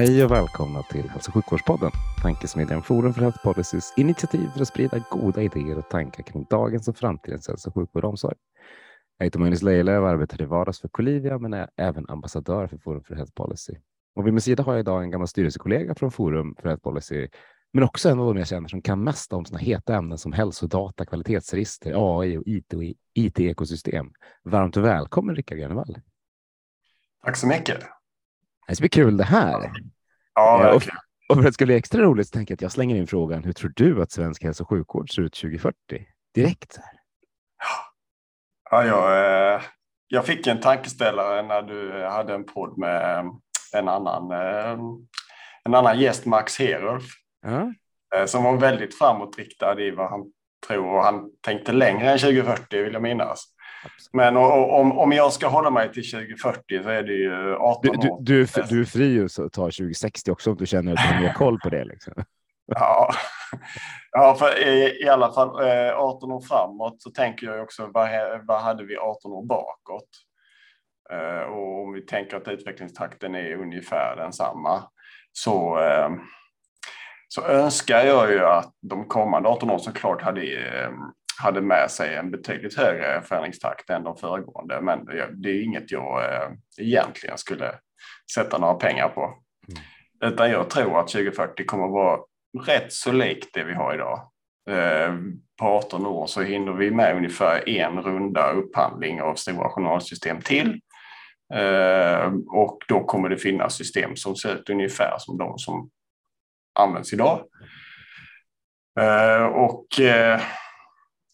Hej och välkomna till Hälso och sjukvårdspodden, tankesmedjan Forum för Health Policys initiativ för att sprida goda idéer och tankar kring dagens och framtidens hälso och sjukvård och omsorg. Jag heter Magnus Lejelöw och arbetar i vardags för Colivia men är även ambassadör för Forum för Health Policy. Och vid min sida har jag idag en gammal styrelsekollega från Forum för Health Policy, men också en av de jag känner som kan mest om sådana heta ämnen som hälsodata, kvalitetsregister, AI och IT-ekosystem. Varmt välkommen Rickard Grönevall. Tack så mycket. Det ska bli kul det här. Ja, Eh, och, verkligen. och för att det ska bli extra roligt så tänker jag att jag slänger in frågan. Hur tror du att svensk hälso och sjukvård ser ut 2040? Direkt. Så här. Ja, jag, eh, jag fick en tankeställare när du hade en podd med eh, en annan, en anan gäst, Max Herulf, Ja. som var väldigt framåtriktad i vad han tror och han tänkte längre än 2040 vill jag minnas. Men om, om jag ska hålla mig till 2040 så är det ju 18 Du, du, år. du, är f- du är fri att ta 2060 också om du känner att du har mer koll på det. Liksom. Ja, ja för i, i alla fall eh, 18 år framåt så tänker jag också vad, vad hade vi 18 år bakåt? Eh, och om vi tänker att utvecklingstakten är ungefär densamma så, eh, så önskar jag ju att de kommande 18 åren såklart hade, eh, hade med sig en betydligt högre förändringstakt än de föregående. Men det, är inget jag eh, egentligen skulle sätta några pengar på. Utan jag tror att 2040 kommer att vara rätt så likt det vi har idag. Eh, På 18 år så hinner vi med ungefär en runda upphandling av stora journalsystem till. Eh, Och då kommer det finnas system som ser ut ungefär som de som används idag. Och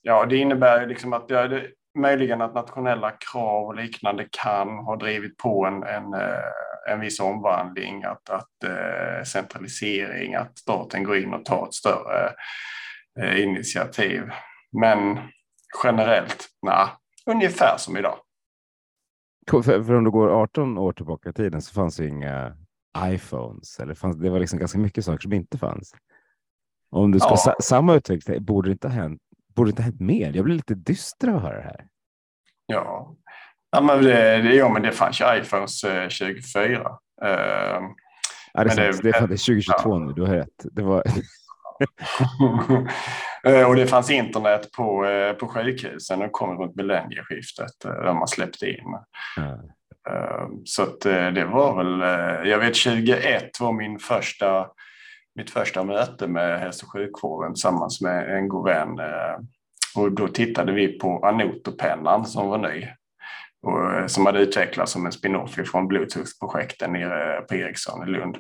ja, det innebär liksom att det, möjligen att nationella krav och liknande kan ha drivit på en, en, eh, en viss omvandling, att, att eh, centralisering, att staten går in och tar ett större eh, initiativ. Men generellt, nej, ungefär som idag. För, för om du går 18 år tillbaka i tiden så fanns det inga iPhones. Eller fanns, det var liksom ganska mycket saker som inte fanns. Om du ska Ja. sa, samma utveckling, borde det inte ha hänt, borde det inte ha hänt mer? Jag blir lite dyster av att höra det här. Ja, ja men det, det, ja, men det fanns ju iPhones eh, 24. Eh, Ja, det, Men det- det, är, fan- det är 2022 ja. nu, du har rätt. Det var, Eh, och det fanns internet på, eh, på sjukhusen och kom runt millennieskiftet där man släppte in. Eh, Så det var väl, jag vet 2001 var min första, mitt första möte med hälso och sjukvården tillsammans med en god vän. Eh, och då tittade vi på Anoto-pennan som var ny. Och eh, som hade utvecklats som en spin-off från Bluetooth-projekten nere på Ericsson i Lund.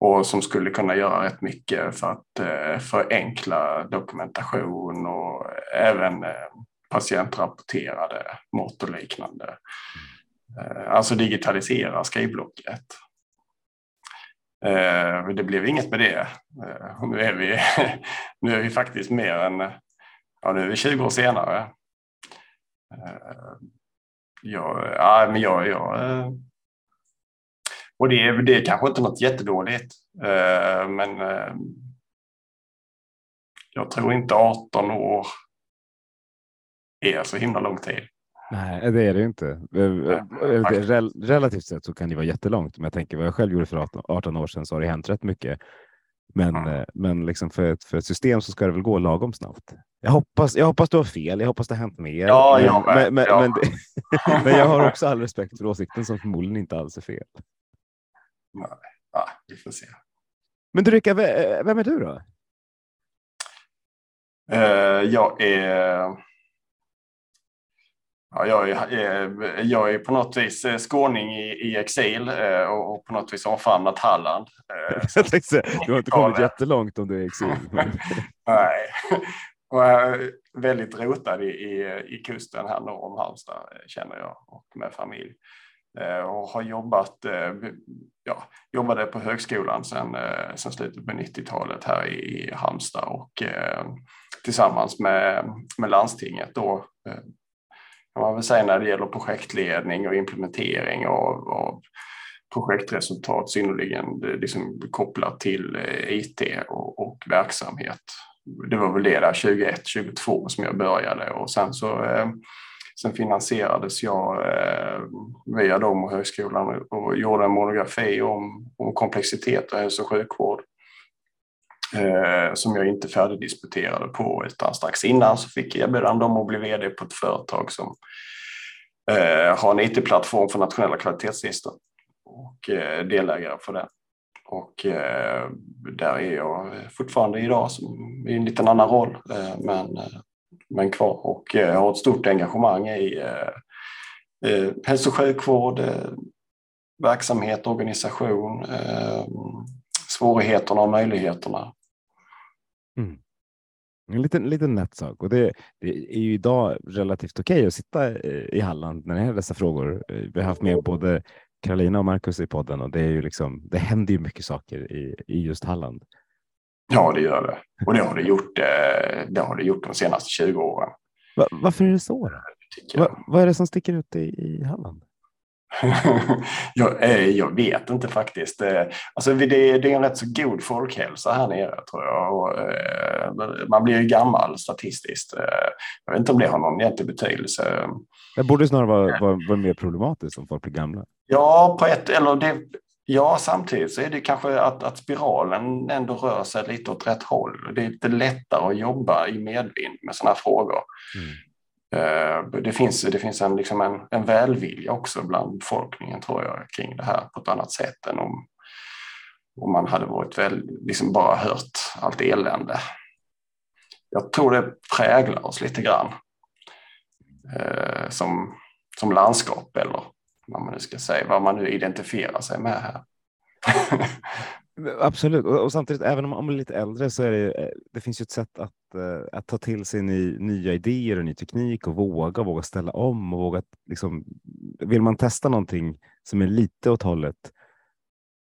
Och som skulle kunna göra rätt mycket för att eh, förenkla dokumentation och även patientrapporterade mått och liknande. Alltså digitalisera skrivblocket. Eh, men Det blev inget med det. Eh, och Nu är vi, nu är vi faktiskt mer än ja, nu är vi 20 år senare. Eh, Ja, ja, men jag, ja. eh, och det är, det är kanske inte något jättedåligt, eh, men eh, jag tror inte 18 år är så himla lång tid. Nej, det är det inte. Eh, eh. Rel relativt sett så kan det vara jättelångt, men jag tänker vad jag själv gjorde för 18, 18 år sedan så har det hänt rätt mycket. Men, Mm. eh, men liksom för, ett, för ett system så ska det väl gå lagom snabbt. Jag hoppas, jag hoppas du har fel. Jag hoppas det har hänt mer. Ja, men, jag men, men, Ja. men, det, men jag har också all respekt för åsikten som förmodligen inte alls är fel. Ja, vi får se. Men du Rickard, ve- vem är du då? Eh, Jag är Ja, jag, är, är- jag är på något vis eh, skåning i, i exil eh, och, och på något vis omfamnat Halland. Eh, Jag tänkte du har inte kommit jättelångt om du är i exil. Nej, och är väldigt rotad i, i, i kusten här norr om Halmstad känner jag och med familj. Och har jobbat, ja, jobbade på högskolan sedan, sedan slutet på 90-talet här i Halmstad och tillsammans med, med landstinget då kan man väl säga när det gäller projektledning och implementering av, av projektresultat synnerligen liksom kopplat till eh, IT och, och, verksamhet. Det var väl det där 2021-2022 som jag började och sen så eh, sen finansierades jag eh, via dem och högskolan och gjorde en monografi om, om komplexitet och hälso och sjukvård eh, som jag inte färdigdisputerade på utan strax innan så fick jag erbjudande om att bli vd på ett företag som eh, har en IT-plattform för nationella kvalitetslistor och eh, delägare för den. Och eh, där är jag fortfarande idag som, i en liten annan roll eh, men, eh, men kvar och eh, har ett stort engagemang i eh, eh hälso och sjukvård, eh, verksamhet, organisation, eh, svårigheterna och möjligheterna Mm. En liten, liten nätt sak och det, det är ju idag relativt okej okay att sitta eh, i Halland när det är dessa frågor. Eh, vi har haft med både Karolina och Marcus i podden och det är ju liksom, det händer ju mycket saker i, i just Halland. Ja, det gör det. Och det har det gjort, eh, det har det gjort de senaste 20 åren. Va, varför är det så? Va, vad är det som sticker ut i, i Halland? jag, eh, jag, vet inte faktiskt. Eh, alltså det, är en rätt så god folkhälsa här nere tror jag. Och, eh, man blir ju gammal statistiskt. Jag vet inte om det har någon egentlig betydelse. Det borde snarare vara, vara, vara mer problematiskt om folk blir gamla. Ja, på ett, eller det, ja, samtidigt så är det kanske att, att spiralen ändå rör sig lite åt rätt håll. Det är lite lättare att jobba i medvind med sådana frågor. Mm. Eh, det finns, det finns en, liksom en, en välvilja också bland befolkningen tror jag kring det här på ett annat sätt än om, om man hade varit väl, liksom bara hört allt elände. Jag tror det präglar oss lite grann eh, som, som landskap eller vad man nu ska säga, vad man nu identifierar sig med här. Absolut, och, och, samtidigt även om man är lite äldre så är det, eh, det finns ju ett sätt att, Eh, att ta till sig ny, nya idéer och ny teknik och våga, våga ställa om och våga liksom, vill man testa någonting som är lite åt hållet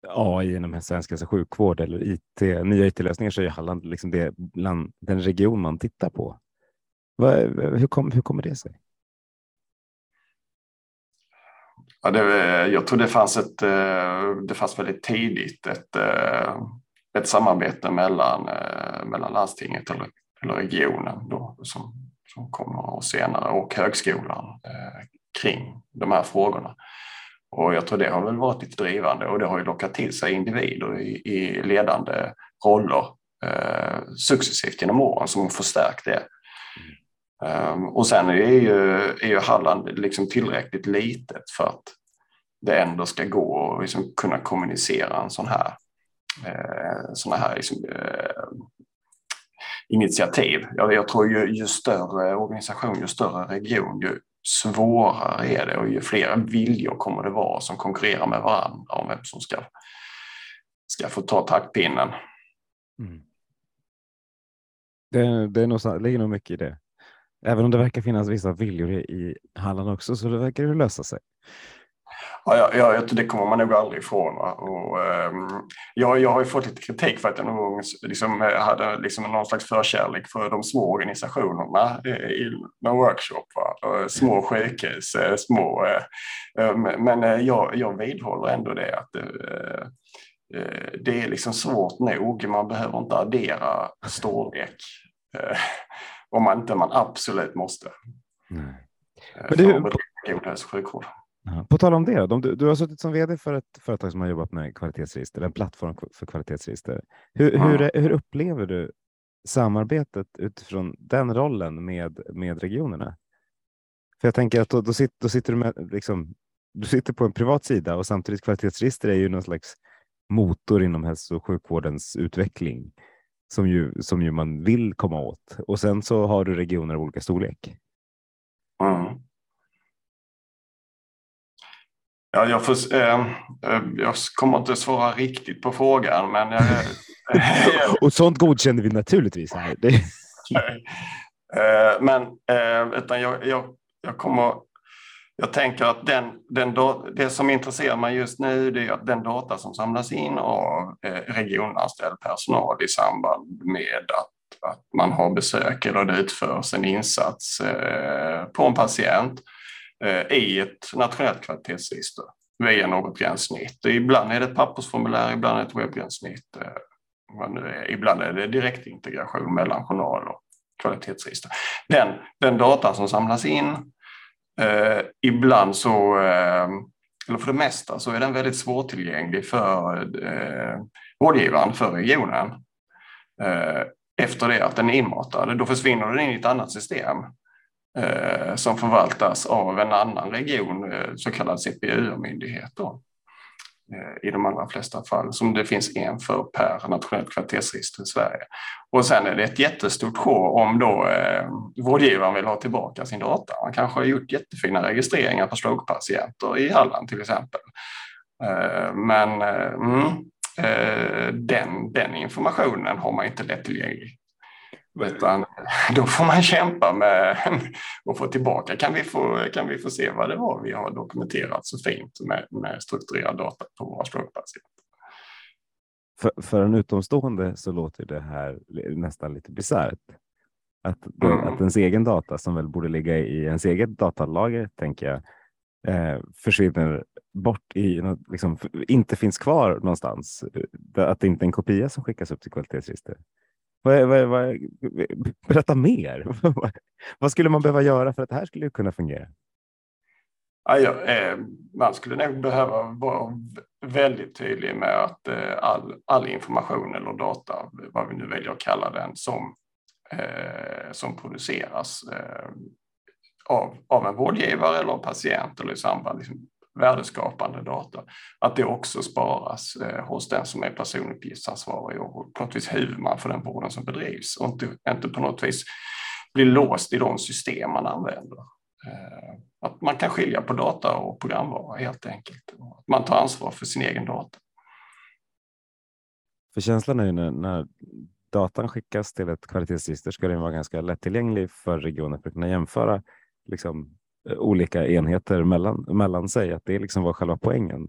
AI inom svensk hälso sjukvård eller IT, nya IT-lösningar så är Halland liksom det, bland den region man tittar på. Hur, kom, hur kommer det sig? Ja, det, jag tror det fanns ett, eh, det fanns väldigt tidigt ett, eh, ett samarbete mellan, mellan landstinget eller, eller regionen då, som, som kommer och senare och högskolan eh, kring de här frågorna. Och jag tror det har väl varit lite drivande och det har ju lockat till sig individer i, i ledande roller eh, successivt genom åren som har förstärkt det. Um, och sen är ju, är ju Halland liksom tillräckligt litet för att det ändå ska gå att liksom kunna kommunicera en sån här, eh, såna här liksom, eh, initiativ. Jag, jag tror ju, ju större organisation, ju större region, ju svårare är det och ju fler viljor kommer det vara som konkurrerar med varandra om vem som ska, ska få ta taktpinnen. Mm. Det, det, är nog, det ligger nog mycket i det. Även om det verkar finnas vissa viljor i Halland också så det verkar det lösa sig. Ja, ja, ja, det kommer man nog aldrig ifrån. Och, um, jag, jag har ju fått lite kritik för att jag någon gång liksom, hade liksom någon slags förkärlek för de små organisationerna i någon workshop. Va? Små sjukhus, eh, små... Uh, men jag, jag vidhåller ändå det att det är liksom svårt nog. Man behöver inte addera storlek om man inte man absolut måste. Mm. För du, god hälso och sjukvård. På tal om det, du, du har suttit som vd för ett företag som har jobbat med kvalitetsregister, en plattform för kvalitetsregister. Hur, ja. hur, hur upplever du samarbetet utifrån den rollen med, med regionerna? För jag tänker att då, då, sitter, då sitter du med, liksom, du sitter på en privat sida och samtidigt kvalitetsregister är ju någon slags motor inom hälso och sjukvårdens utveckling som ju, som ju man vill komma åt. Och sen så har du regioner av olika storlek. Mm. Ja, jag, får, eh, eh, jag kommer inte svara riktigt på frågan, men... Eh, och sånt godkänner vi naturligtvis. Här. Eh, men utan jag, jag, jag kommer jag tänker att den, den, det som intresserar mig just nu det är att den data som samlas in av regionanställd personal i samband med att, att man har besök eller det utförs en insats på en patient Eh, i ett nationellt kvalitetsregister via något gränssnitt. Ibland är det ett pappersformulär, ibland är det ett webbgränssnitt. Eh, ibland är det direktintegration mellan journal och kvalitetsregister. Den, den data som samlas in, eh, ibland så, eh, eller för det mesta, så är den väldigt svårtillgänglig för eh, vårdgivaren, för regionen. Eh, efter det att den är inmatad, då försvinner den in i ett annat system Eh, som förvaltas av en annan region, eh, så kallad CPU-myndighet. Eh, I de allra flesta fall, som det finns en för per nationellt kvalitetsregister i Sverige. Och sen är det ett jättestort sjå om då eh, vårdgivaren vill ha tillbaka sin data. Man kanske har gjort jättefina registreringar på strokepatienter i Halland till exempel. Eh, men eh, mm, eh, den, den informationen har man inte lättillgänglig. Utan då får man kämpa med att få tillbaka. Kan vi få, kan vi få se vad det var vi har dokumenterat så fint med, med strukturerad data på våra strokepatienter? För, för en utomstående så låter det här nästan lite bisarrt. Att, mm. att ens egen data som väl borde ligga i ens eget datalager, tänker jag, eh, försvinner bort i, liksom, inte finns kvar någonstans. Att det inte är en kopia som skickas upp till kvalitetsregister. Vad, vad, vad, berätta mer. vad skulle man behöva göra för att det här skulle kunna fungera? Ja, eh, man skulle nog behöva vara väldigt tydlig med att eh, all, all information eller data, vad vi nu väljer att kalla den, som, eh, som produceras av, av en vårdgivare eller patient eller i samband liksom, värdeskapande data, att det också sparas eh, hos den som är personuppgiftsansvarig och på något vis huvudman för den vården som bedrivs och inte, inte på något vis blir låst i de system man använder. Eh, att man kan skilja på data och programvara helt enkelt. Att man tar ansvar för sin egen data. För känslan är ju när, när datan skickas till ett kvalitetsregister ska den vara ganska lättillgänglig för regionen för att kunna jämföra liksom, olika enheter mellan, mellan sig, att det liksom var själva poängen.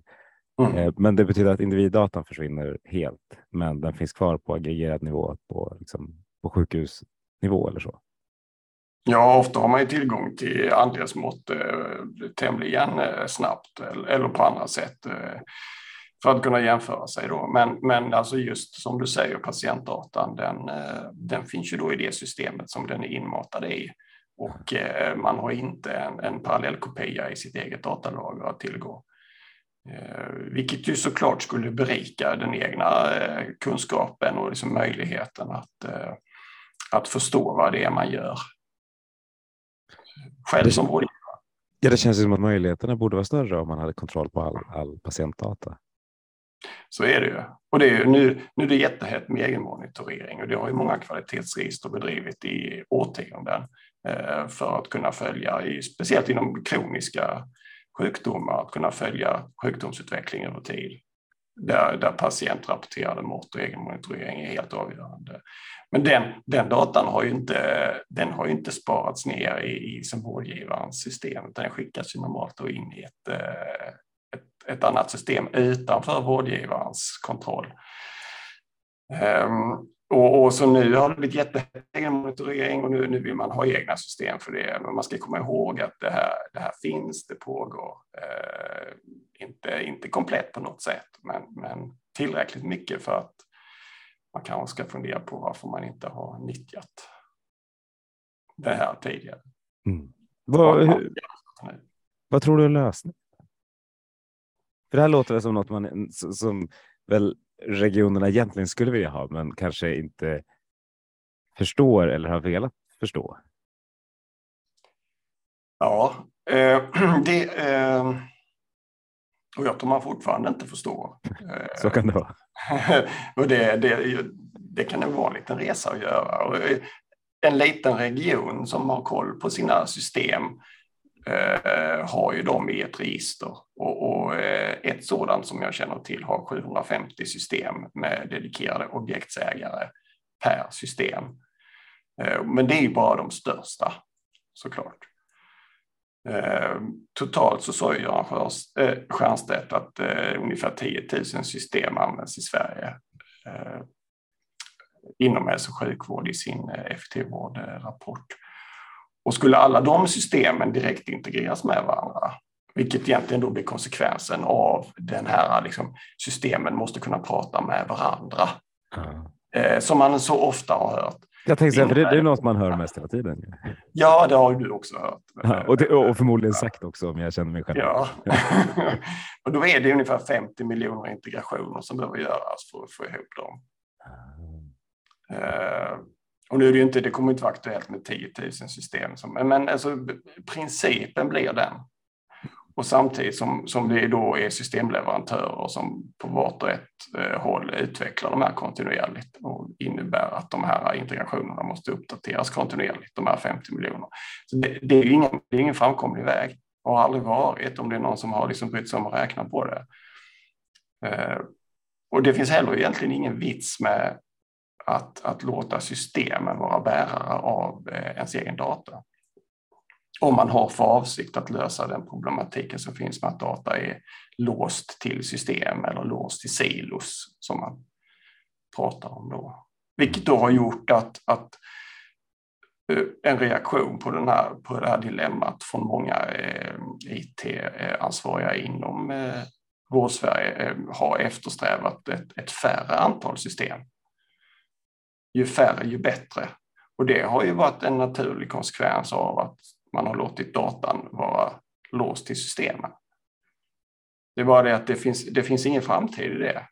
Mm. Eh, men det betyder att individdatan försvinner helt, men den finns kvar på aggregerad nivå på, liksom, på sjukhusnivå eller så. Ja, ofta har man ju tillgång till andelsmått eh, tämligen eh, snabbt eller, eller på andra sätt eh, för att kunna jämföra sig. Då. Men, men alltså just som du säger, patientdatan, den, eh, den finns ju då i det systemet som den är inmatad i och eh, man har inte en, en parallellkopia i sitt eget datalager att tillgå. Eh, vilket ju såklart skulle berika den egna eh, kunskapen och liksom möjligheten att, att förstå vad det är man gör själv som vårdgivare. Ja, det känns som att möjligheterna borde vara större om man hade kontroll på all, all patientdata. Så är det ju. Och det är, nu, nu är det jättehett med egenmonitorering och det har ju många kvalitetsregister bedrivit i årtionden. Eh, för att kunna följa, speciellt inom kroniska sjukdomar, att kunna följa sjukdomsutveckling över tid. Där, där patientrapporterade mått och egenmonitorering är helt avgörande. Men den, den datan har ju inte, den har inte sparats ner i, i som vårdgivarens system, utan den skickas ju normalt in i ett, eh, ett, ett annat system utanför vårdgivarens kontroll. Um, och, och, så nu har det blivit jättehög monitorering och nu, nu vill man ha egna system för det. Men man ska komma ihåg att det här, det här finns, det pågår. Eh, inte, inte komplett på något sätt, men, men tillräckligt mycket för att man kanske ska fundera på varför man inte har nyttjat det här tidigare. Mm. Vad, hur, vad tror du är lösningen? För det här låter det som något man som väl regionerna egentligen skulle vilja ha, men kanske inte förstår eller har velat förstå? Ja, eh, det, eh, och jag tror man fortfarande inte förstår. Så kan det vara. och det, det, det kan nog vara en liten resa att göra. Eh, en liten region som har koll på sina system eh, Eh, har ju de i ett register och, och eh, ett sådant som jag känner till har 750 system med dedikerade objektsägare per system. Eh, men det är ju bara de största såklart. Totalt så sa Göran Stiernstedt att ungefär 10 000 system används i Sverige inom hälso och sjukvård i sin effektiv vårdrapport. Och skulle alla de systemen direkt integreras med varandra, vilket egentligen då blir konsekvensen av den här liksom, systemen måste kunna prata med varandra. Mm. som man så ofta har hört. Jag tänkte säga, för det, det, är något man hör mest hela tiden. Ja, det har du också hört. Ja, och, det, och förmodligen sagt också om jag känner mig själv. Ja, och då är det ungefär 50 miljoner integrationer som behöver göras för att få ihop dem. Mm. Och nu är det ju inte, det kommer inte vara aktuellt med 10 000 system, som, men alltså, principen blir den. Och samtidigt som, som det då är systemleverantörer som på vart och ett eh, håll utvecklar de här kontinuerligt och innebär att de här integrationerna måste uppdateras kontinuerligt, de här 50 miljonerna. Så det, det, är ingen, det är ingen framkomlig väg och har aldrig varit om det är någon som har liksom brytt sig om att räkna på det. Eh, och det finns heller egentligen ingen vits med att, att låta systemen vara bärare av eh, ens egen data. Om man har för avsikt att lösa den problematiken som finns med att data är låst till system eller låst till silos som man pratar om då. Vilket då har gjort att, att eh, en reaktion på, den här, på det här dilemmat från många eh, IT-ansvariga inom eh, Vårdsverige eh, har eftersträvat ett, ett färre antal system ju färre ju bättre. Och det har ju varit en naturlig konsekvens av att man har låtit datan vara låst till systemen. Det är bara det att det finns, det finns ingen framtid i det.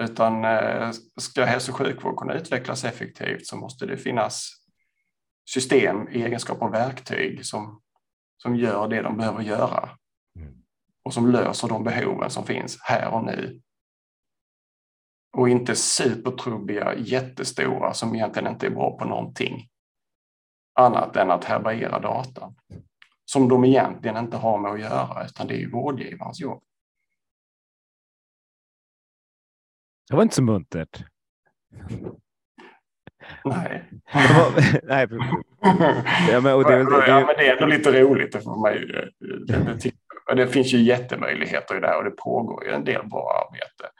Utan eh, ska hälso och sjukvård kunna utvecklas effektivt så måste det finnas system i egenskap av verktyg som, som gör det de behöver göra mm. och som löser de behoven som finns här och nu och inte supertrubbiga, jättestora som egentligen inte är bra på någonting annat än att härbärgera data som de egentligen inte har med att göra utan det är ju vårdgivarens jobb. Det var inte så muntert. Nej. Nej. Ja, men, och det, det, det, ja, men det är ändå lite roligt för mig. Det, det, det finns ju jättemöjligheter i det här och det pågår ju en del bra arbete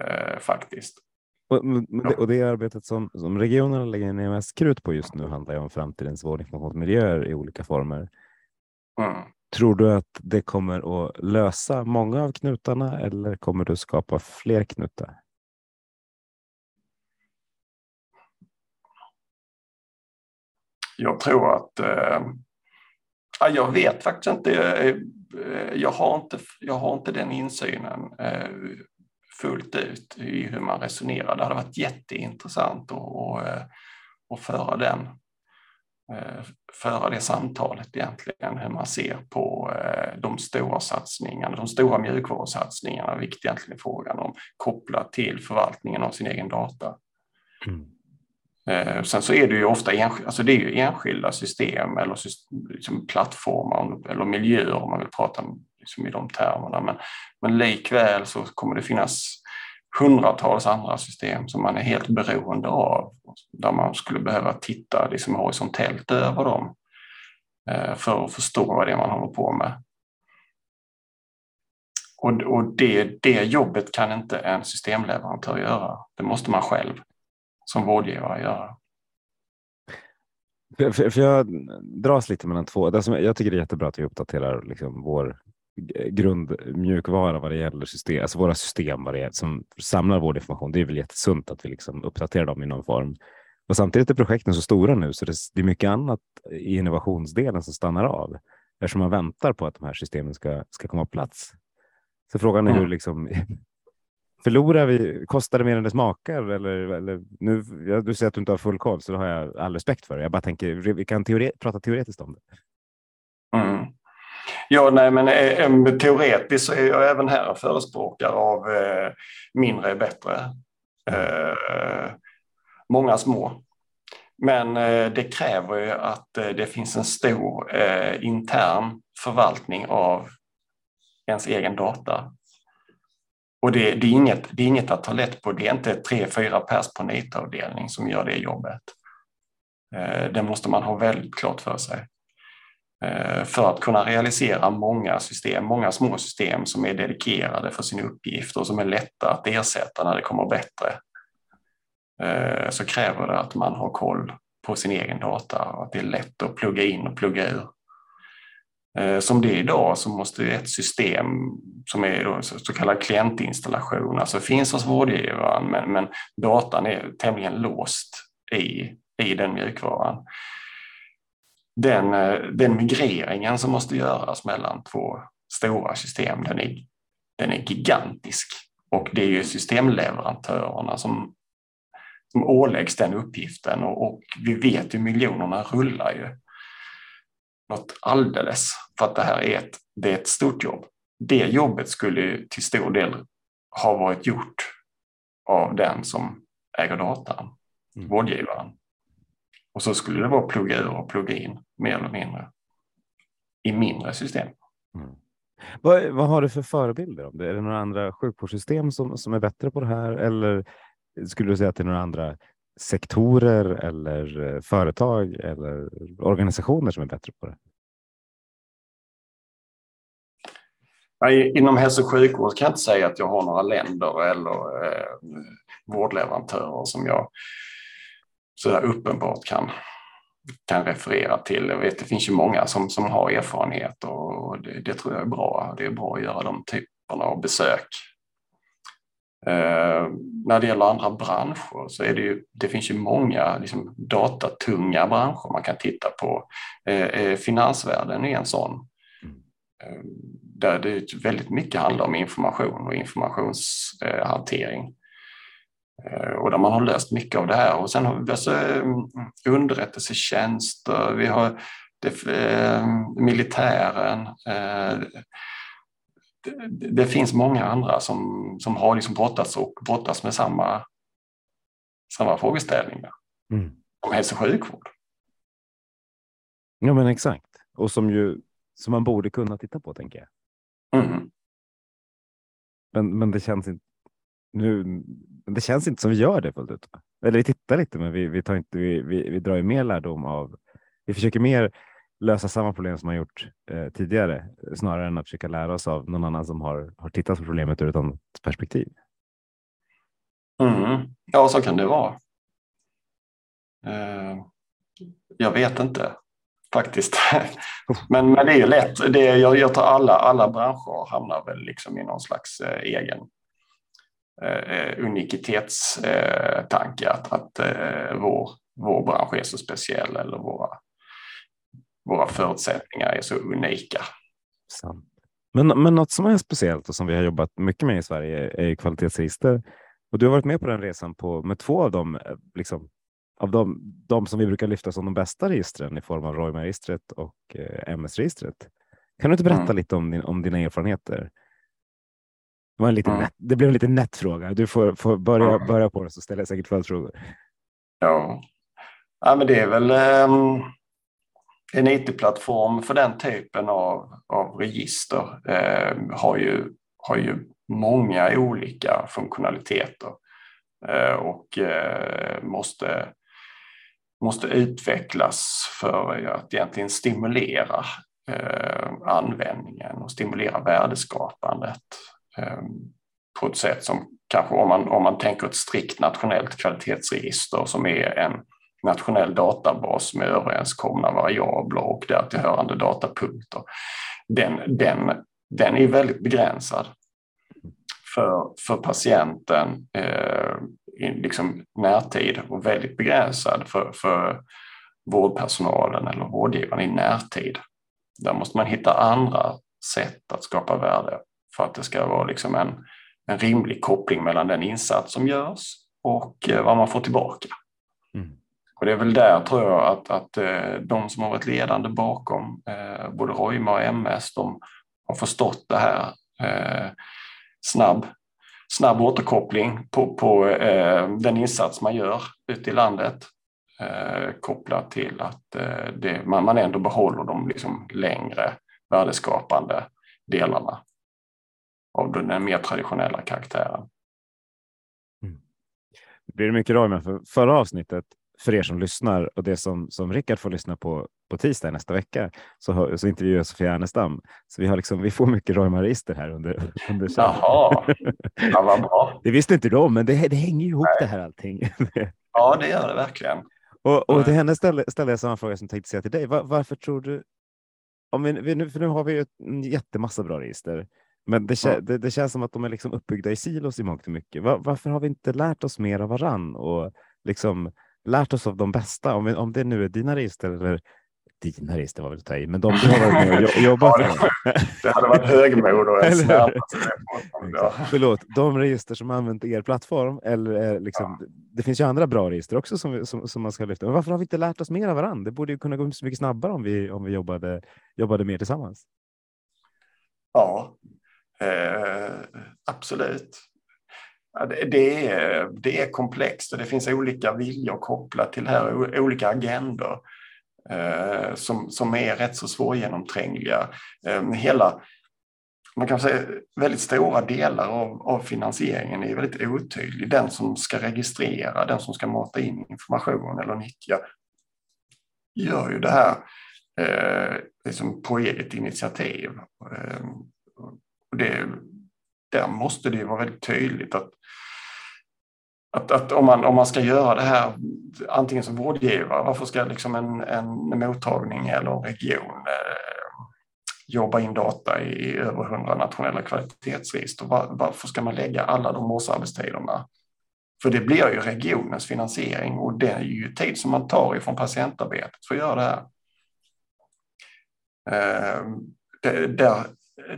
eh, faktiskt. Och, och det arbetet som, som regionerna lägger ner mest krut på just nu handlar ju om framtidens vårdinformationsmiljöer i olika former. Mm. Tror du att det kommer att lösa många av knutarna eller kommer du skapa fler knutar? Jag tror att eh, jag vet faktiskt inte. Eh, jag har inte, jag har inte den insynen eh, fullt ut i hur man resonerar. Det hade varit jätteintressant att, att, att eh, föra den eh, föra det samtalet egentligen, hur man ser på eh, de stora satsningarna, de stora mjukvarusatsningarna, vilket egentligen är frågan om, kopplat till förvaltningen av sin egen data. Mm. Sen så är det ju ofta enskilda, alltså det är ju enskilda system eller system, liksom plattformar eller miljöer om man vill prata liksom i de termerna. Men, men likväl så kommer det finnas hundratals andra system som man är helt beroende av, där man skulle behöva titta liksom horisontellt över dem eh, för att förstå vad det är man håller på med. Och, och det, det jobbet kan inte en systemleverantör göra. Det måste man själv som vårdgivare göra. För, för, för jag dras lite mellan två. Det som jag tycker det är jättebra att vi uppdaterar liksom vår grundmjukvara vad det gäller system, alltså våra system vad det är, som samlar vår information. Det är väl jättesunt att vi liksom uppdaterar dem i någon form. Och samtidigt är projekten så stora nu så det, det är mycket annat i innovationsdelen som stannar av eftersom man väntar på att de här systemen ska, ska komma på plats. Så frågan är mm. hur liksom Förlorar vi, kostar det mer än det smakar? Eller, eller, nu, du säger att du inte har full koll, så det har jag all respekt för. Jag bara tänker, vi kan teore, prata teoretiskt om det. Mm. Ja, nej, men eh, teoretiskt så är jag även här en förespråkare av eh, mindre är bättre. Eh, många små. Men eh, det kräver ju att eh, det finns en stor intern förvaltning av ens egen data. och det, det, är inget, det är inget att ta lätt på. Det är inte tre, fyra pers på NIT-avdelning som gör det jobbet. Det måste man ha väldigt klart för sig. Eh, för att kunna realisera många system, många små system som är dedikerade för sin uppgift och som är lätta att ersätta när det kommer bättre. Eh, så kräver det att man har koll på sin egen data och att det är lätt att plugga in och plugga ur. Eh, som det är idag så måste ett system som är så kallad klientinstallation, alltså finns hos vårdgivaren men, men datan är tämligen låst i, i den mjukvaran. Den, eh, den migreringen som måste göras mellan två stora system, den är, den är gigantisk. Och det är ju systemleverantörerna som, som åläggs den uppgiften och, och vi vet ju miljonerna rullar ju något alldeles för att det här är ett, det är ett stort jobb. Det jobbet skulle till stor del ha varit gjort av den som äger datan, mm. vårdgivaren. Och så skulle det vara plugga ur och plugga in mer eller mindre i mindre system. Mm. Vad, vad, har du för förebilder om det? Är det några andra sjukvårdssystem som, som är bättre på det här? Eller skulle du säga att det är några andra sektorer eller eh, företag eller organisationer som är bättre på det? Inom hälso och sjukvård kan jag inte säga att jag har några länder eller eh, vårdleverantörer som jag så där uppenbart kan, kan referera till. Jag vet, det finns ju många som, som har erfarenhet och det, det tror jag är bra. Det är bra att göra de typerna av besök Eh, när det gäller andra branscher så är det ju, det finns ju många liksom, datatunga branscher man kan titta på. Eh, eh finansvärlden är en sån. Mm. Eh, där det väldigt mycket handlar om information och informationshantering. Eh, och där man har löst mycket av det här. Och sen har vi alltså, underrättelsetjänster, vi har det, militären, det, finns många andra som, som har liksom brottats och brottas med samma, samma frågeställningar mm. om hälso och sjukvård. Ja men exakt. Och som, ju, som man borde kunna titta på tänker jag. Mm. Men, men det känns inte nu. Det känns inte som vi gör det fullt ut. Eller vi tittar lite, men vi, vi, tar inte, vi, vi, vi drar ju mer lärdom av. Vi försöker mer lösa samma problem som man gjort eh, tidigare snarare än att försöka lära oss av någon annan som har, har tittat på problemet ur ett annat perspektiv. Mm. Ja, så kan det vara. Eh, jag vet inte faktiskt. men, men det är ju lätt. Det, jag, jag tar alla, alla branscher hamnar väl liksom i någon slags eh, egen eh, unicitetstanke att, att eh, vår, vår bransch är så speciell eller våra våra förutsättningar är så unika. Sant. Men, men något som är speciellt och som vi har jobbat mycket med i Sverige är kvalitetsregister. Och du har varit med på den resan på, med två av dem, eh, liksom, av de, de som vi brukar lyfta som de bästa registren i form av Roima-registret och eh, MS-registret. Kan du inte berätta mm. lite om, din, om dina erfarenheter? Det, var en lite mm. det blev en lite nätt fråga. Du får, får börja, mm. börja på det så ställer jag säkert följdfrågor. Ja. ja, men det är väl um en IT-plattform för den typen av, av register eh, har, ju, har ju många olika funktionaliteter eh, och eh, måste, måste utvecklas för att egentligen stimulera eh, användningen och stimulera värdeskapandet Ehm, på ett sätt som kanske om man, om man tänker ett strikt nationellt kvalitetsregister som är en nationell databas med överenskomna variabler och därtill hörande datapunkter. Den, den, den är väldigt begränsad för, för patienten eh, i liksom närtid och väldigt begränsad för, för vårdpersonalen eller vårdgivaren i närtid. Där måste man hitta andra sätt att skapa värde för att det ska vara liksom en, en rimlig koppling mellan den insats som görs och eh, vad man får tillbaka. Mm. Och det är väl där tror jag att, att eh, de som har varit ledande bakom eh, både Roima och MS, de har förstått det här. Eh, snabb, snabb återkoppling på, på den insats man gör ute i landet kopplat till att det, man, man ändå behåller de liksom längre värdeskapande delarna. Av den mer traditionella karaktären. Mm. Det blir mycket med för förra avsnittet för er som lyssnar och det som, som Rickard får lyssna på på tisdag nästa vecka så, så intervjuar jag Sofia Ernestam. Så vi, har liksom, vi får mycket Roy här under, under Jaha, ja, vad bra. Det visste inte de, men det, det hänger ihop Nej. det här allting. ja, det gör det verkligen. Och, och till henne ställde, ställde jag samma fråga som tänkte säga till dig. Var, varför tror du? Om vi, nu, för nu har vi ju en jättemassa bra register, men det, ja. det, det, känns som att de är liksom uppbyggda i silos i mångt och mycket. Var, varför har vi inte lärt oss mer av varann och liksom lärt oss av de bästa? Om, vi, om det nu är dina register eller dina register var väl att ta i, men de du har varit med och jobbat med. det hade varit högmod och en ja. Förlåt, de register som använt er plattform eller liksom, ja. det finns ju andra bra register också som, som, som, man ska lyfta. Men varför har vi inte lärt oss mer av varandra? Det borde ju kunna gå så mycket snabbare om vi, om vi jobbade, jobbade mer tillsammans. Ja, eh, absolut. Det är, det är komplext och det finns olika viljor kopplat till det här, olika agendor eh, som, som är rätt så svårgenomträngliga. Eh, hela, man kan säga väldigt stora delar av, av finansieringen är väldigt otydlig. Den som ska registrera, den som ska mata in information eller nyttja gör ju det här eh, liksom på eget initiativ. Eh, och det, där måste det ju vara väldigt tydligt att att, att om, man, om man ska göra det här antingen som vårdgivare, varför ska liksom en, en mottagning eller en region eh, jobba in data i över hundra nationella kvalitetsregister? Var, varför ska man lägga alla de årsarbetstiderna? För det blir ju regionens finansiering och det är ju tid som man tar ifrån patientarbetet för att göra det här. Eh, det, där,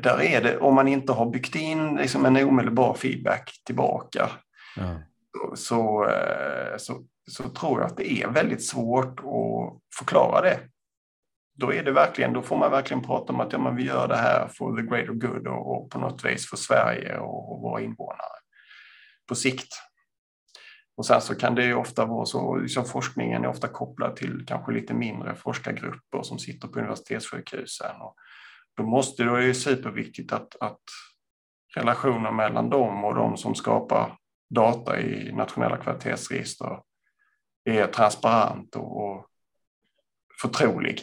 där är det, om man inte har byggt in liksom en omedelbar feedback tillbaka, ja så, eh, så, så tror jag att det är väldigt svårt att förklara det. Då, är det verkligen, då får man verkligen prata om att ja, vi gör det här for the greater good och, och på något vis för Sverige och, och våra invånare på sikt. Och sen så kan det ju ofta vara så, liksom forskningen är ofta kopplad till kanske lite mindre forskargrupper som sitter på universitetssjukhusen. Och då måste det ju superviktigt att, att relationen mellan dem och de som skapar data i nationella kvalitetsregister är transparent och förtrolig.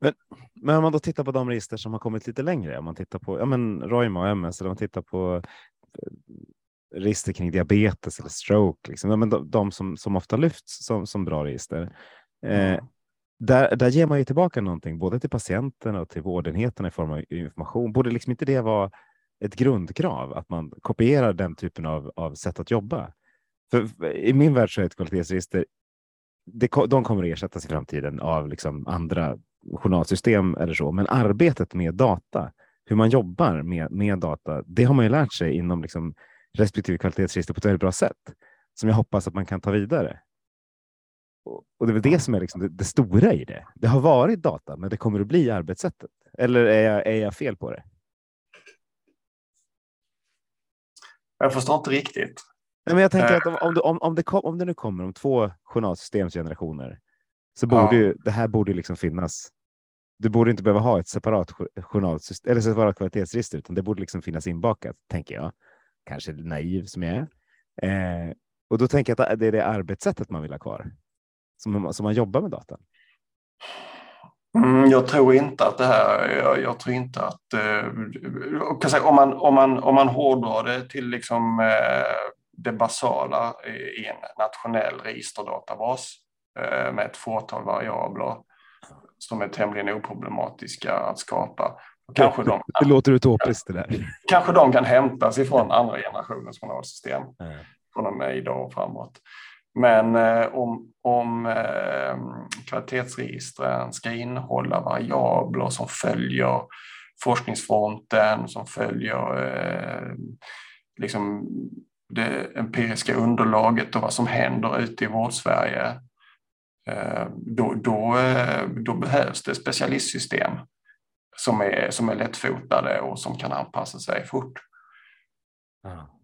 Men, men om man då tittar på de register som har kommit lite längre, om man tittar på ja, men Roima och MS eller om man tittar på eh, register kring diabetes eller stroke, liksom, ja, men de, de som, som ofta lyfts som, som bra register. Eh, mm där, där ger man ju tillbaka någonting, både till patienterna och till vårdenheterna i form av information. Borde liksom inte det vara ett grundkrav att man kopierar den typen av, av sätt att jobba. För I min värld så är ett kvalitetsregister, det, de kommer att ersättas i framtiden av liksom andra journalsystem eller så, men arbetet med data, hur man jobbar med, med data, det har man ju lärt sig inom liksom respektive kvalitetsregister på ett väldigt bra sätt som jag hoppas att man kan ta vidare. Och det är väl det som är liksom det, det, stora i det. Det har varit data, men det kommer att bli arbetssättet. Eller är jag, är jag fel på det? Jag förstår inte riktigt. Nej, men jag tänker att om, om, det, om, om, det kom, om det nu kommer om två journalsystemsgenerationer så borde ja. det här borde liksom finnas. Du borde inte behöva ha ett separat journalsystem eller separat kvalitetsregister, utan det borde liksom finnas inbakat, tänker jag. Kanske naiv som jag är. Eh, och då tänker jag att det är det arbetssättet man vill ha kvar, som, som man jobbar med datan. Mm, jag tror inte att det här, jag, jag tror inte att, eh, säga, om, man, om, man, om man hårdrar det till liksom, eh, det basala i en nationell registerdatabas eh, med ett fåtal variabler som är tämligen oproblematiska att skapa. Kanske de, det låter utopiskt det där. Kanske de kan hämtas ifrån andra generationens journalsystem mm. från och med idag och framåt. Men eh, om, om eh, kvalitetsregistren ska innehålla variabler som följer forskningsfronten, som följer eh, liksom det empiriska underlaget och vad som händer ute i vårdsverige, eh, då, då, eh, då behövs det specialistsystem som är, som är lättfotade och som kan anpassa sig fort. Ja.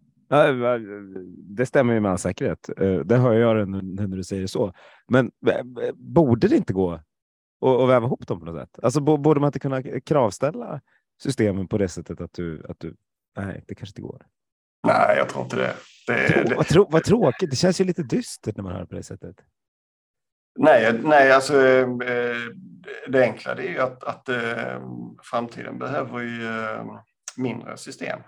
Det stämmer ju med all säkerhet. Eh, det hör jag nu när du säger det så. Men eh, borde det inte gå att väva ihop dem på något sätt? Alltså borde man inte kunna kravställa systemen på det sättet att du, att du nej, det kanske inte går. Nej, jag tror inte det. det, det... Vad, trå, vad tråkigt, det känns ju lite dystert när man hör på det sättet. Nej, nej alltså eh, det enkla det är ju att, att eh, framtiden behöver ju eh, mindre system.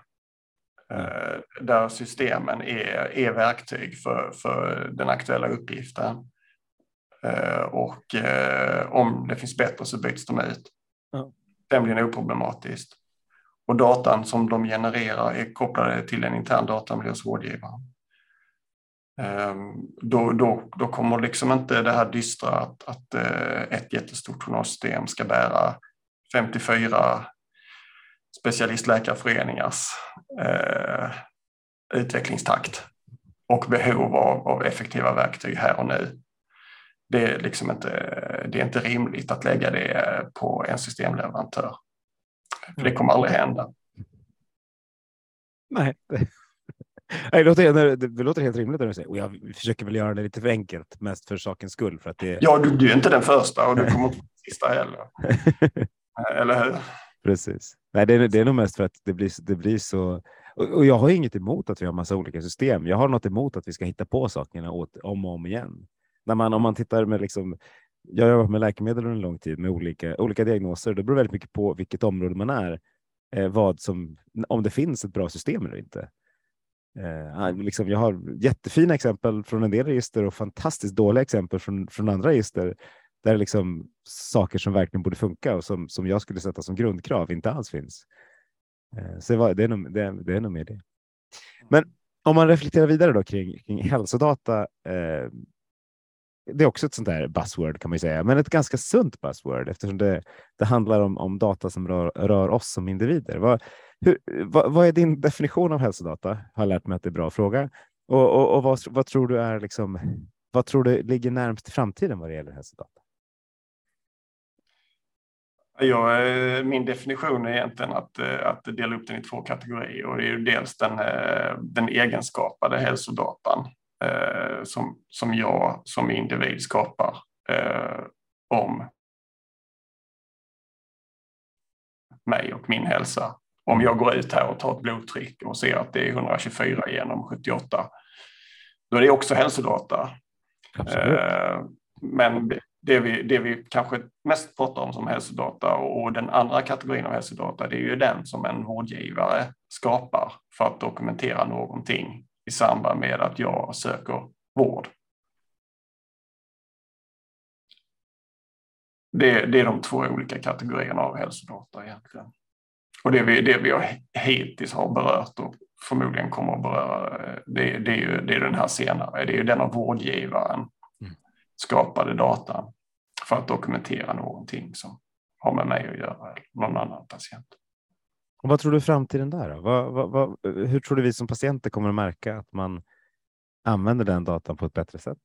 Mm. Där systemen är, är verktyg för, för den aktuella uppgiften. Och om det finns bättre så byts de ut. Mm. Tämligen oproblematiskt. Och datan som de genererar är kopplade till en intern datamiljö hos rådgivaren. Ehm, då, då, då kommer liksom inte det här dystra att, att eh, ett jättestort journalsystem ska bära 54 specialistläkarföreningars eh, utvecklingstakt och behov av, av effektiva verktyg här och nu. Det är, liksom inte, det är inte rimligt att lägga det på en systemleverantör. För det kommer aldrig hända. Nej, det låter, det låter helt rimligt när du säger och jag försöker väl göra det lite för enkelt, mest för sakens skull. För att det... Ja, du, du är inte den första och du kommer inte den sista heller. Eller hur? Precis. Nej, det, är, det är nog mest för att det blir, det blir så. Och, och jag har inget emot att vi har massa olika system. Jag har något emot att vi ska hitta på sakerna åt, om och om igen. När man, om man tittar med liksom, jag har jobbat med läkemedel under en lång tid med olika, olika diagnoser. Det beror väldigt mycket på vilket område man är, eh, vad som, om det finns ett bra system eller inte. Eh, ah, liksom, jag har jättefina exempel från en del register och fantastiskt dåliga exempel från, från andra register där liksom saker som verkligen borde funka och som, som jag skulle sätta som grundkrav inte alls finns. Eh, så det, var, det, är nog, det, det är nog mer det. Men om man reflekterar vidare då kring, kring hälsodata. Eh, det är också ett sånt där buzzword kan man säga, men ett ganska sunt buzzword eftersom det, det handlar om, om data som rör, rör oss som individer. Vad, hur, vad, vad, är din definition av hälsodata? Jag har lärt mig att det är en bra fråga. Och, och, och vad, vad, tror du är liksom, vad tror du ligger närmast i framtiden vad det gäller hälsodata? Ja, eh, min definition är egentligen att, eh, att dela upp den i två kategorier och det är ju dels den, eh, den egenskapade hälsodatan som, som jag som individ skapar om mig och min hälsa om jag går ut här och tar ett blodtryck och ser att det är 124 genom 78, då är det också hälsodata. Absolut. Men det vi, det vi kanske mest pratar om som hälsodata och den andra kategorin av hälsodata, det är ju den som en vårdgivare skapar för att dokumentera någonting i samband med att jag söker vård. Det, det är de två olika kategorierna av hälsodata egentligen. Och det vi, det vi har hittills har berört och förmodligen kommer att beröra, det, det är ju det är den här senare. Det är ju den av vårdgivaren mm. skapade datan för att dokumentera någonting som har med mig att göra, eller någon annan patient. Och vad tror du framtiden där? Vad, vad, vad, hur tror du vi som patienter kommer att märka att man använder den datan på ett bättre sätt?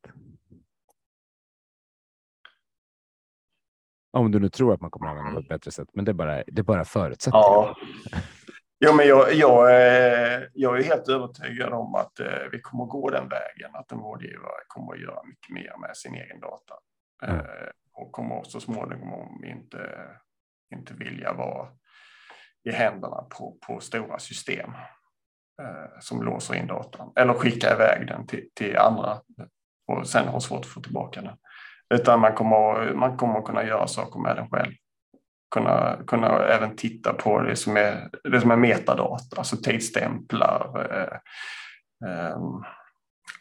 Om du nu tror att man kommer att använda det på ett bättre sätt, men det är bara, det är bara förutsättningar. Ja. Jo, men jag, jag, jag är helt övertygad om att eh, vi kommer att gå den vägen, att en vårdgivare kommer att göra mycket mer med sin egen data. Mm. Och kommer så småningom inte, inte vilja vara i händerna på, på stora system eh, som låser in datan eller skickar iväg den till, till andra och sen har svårt att få tillbaka den. Utan man kommer, man kommer kunna göra saker med den själv. Kunna, kunna även titta på det som är, det som är metadata, alltså tidsstämplar, eh, eh,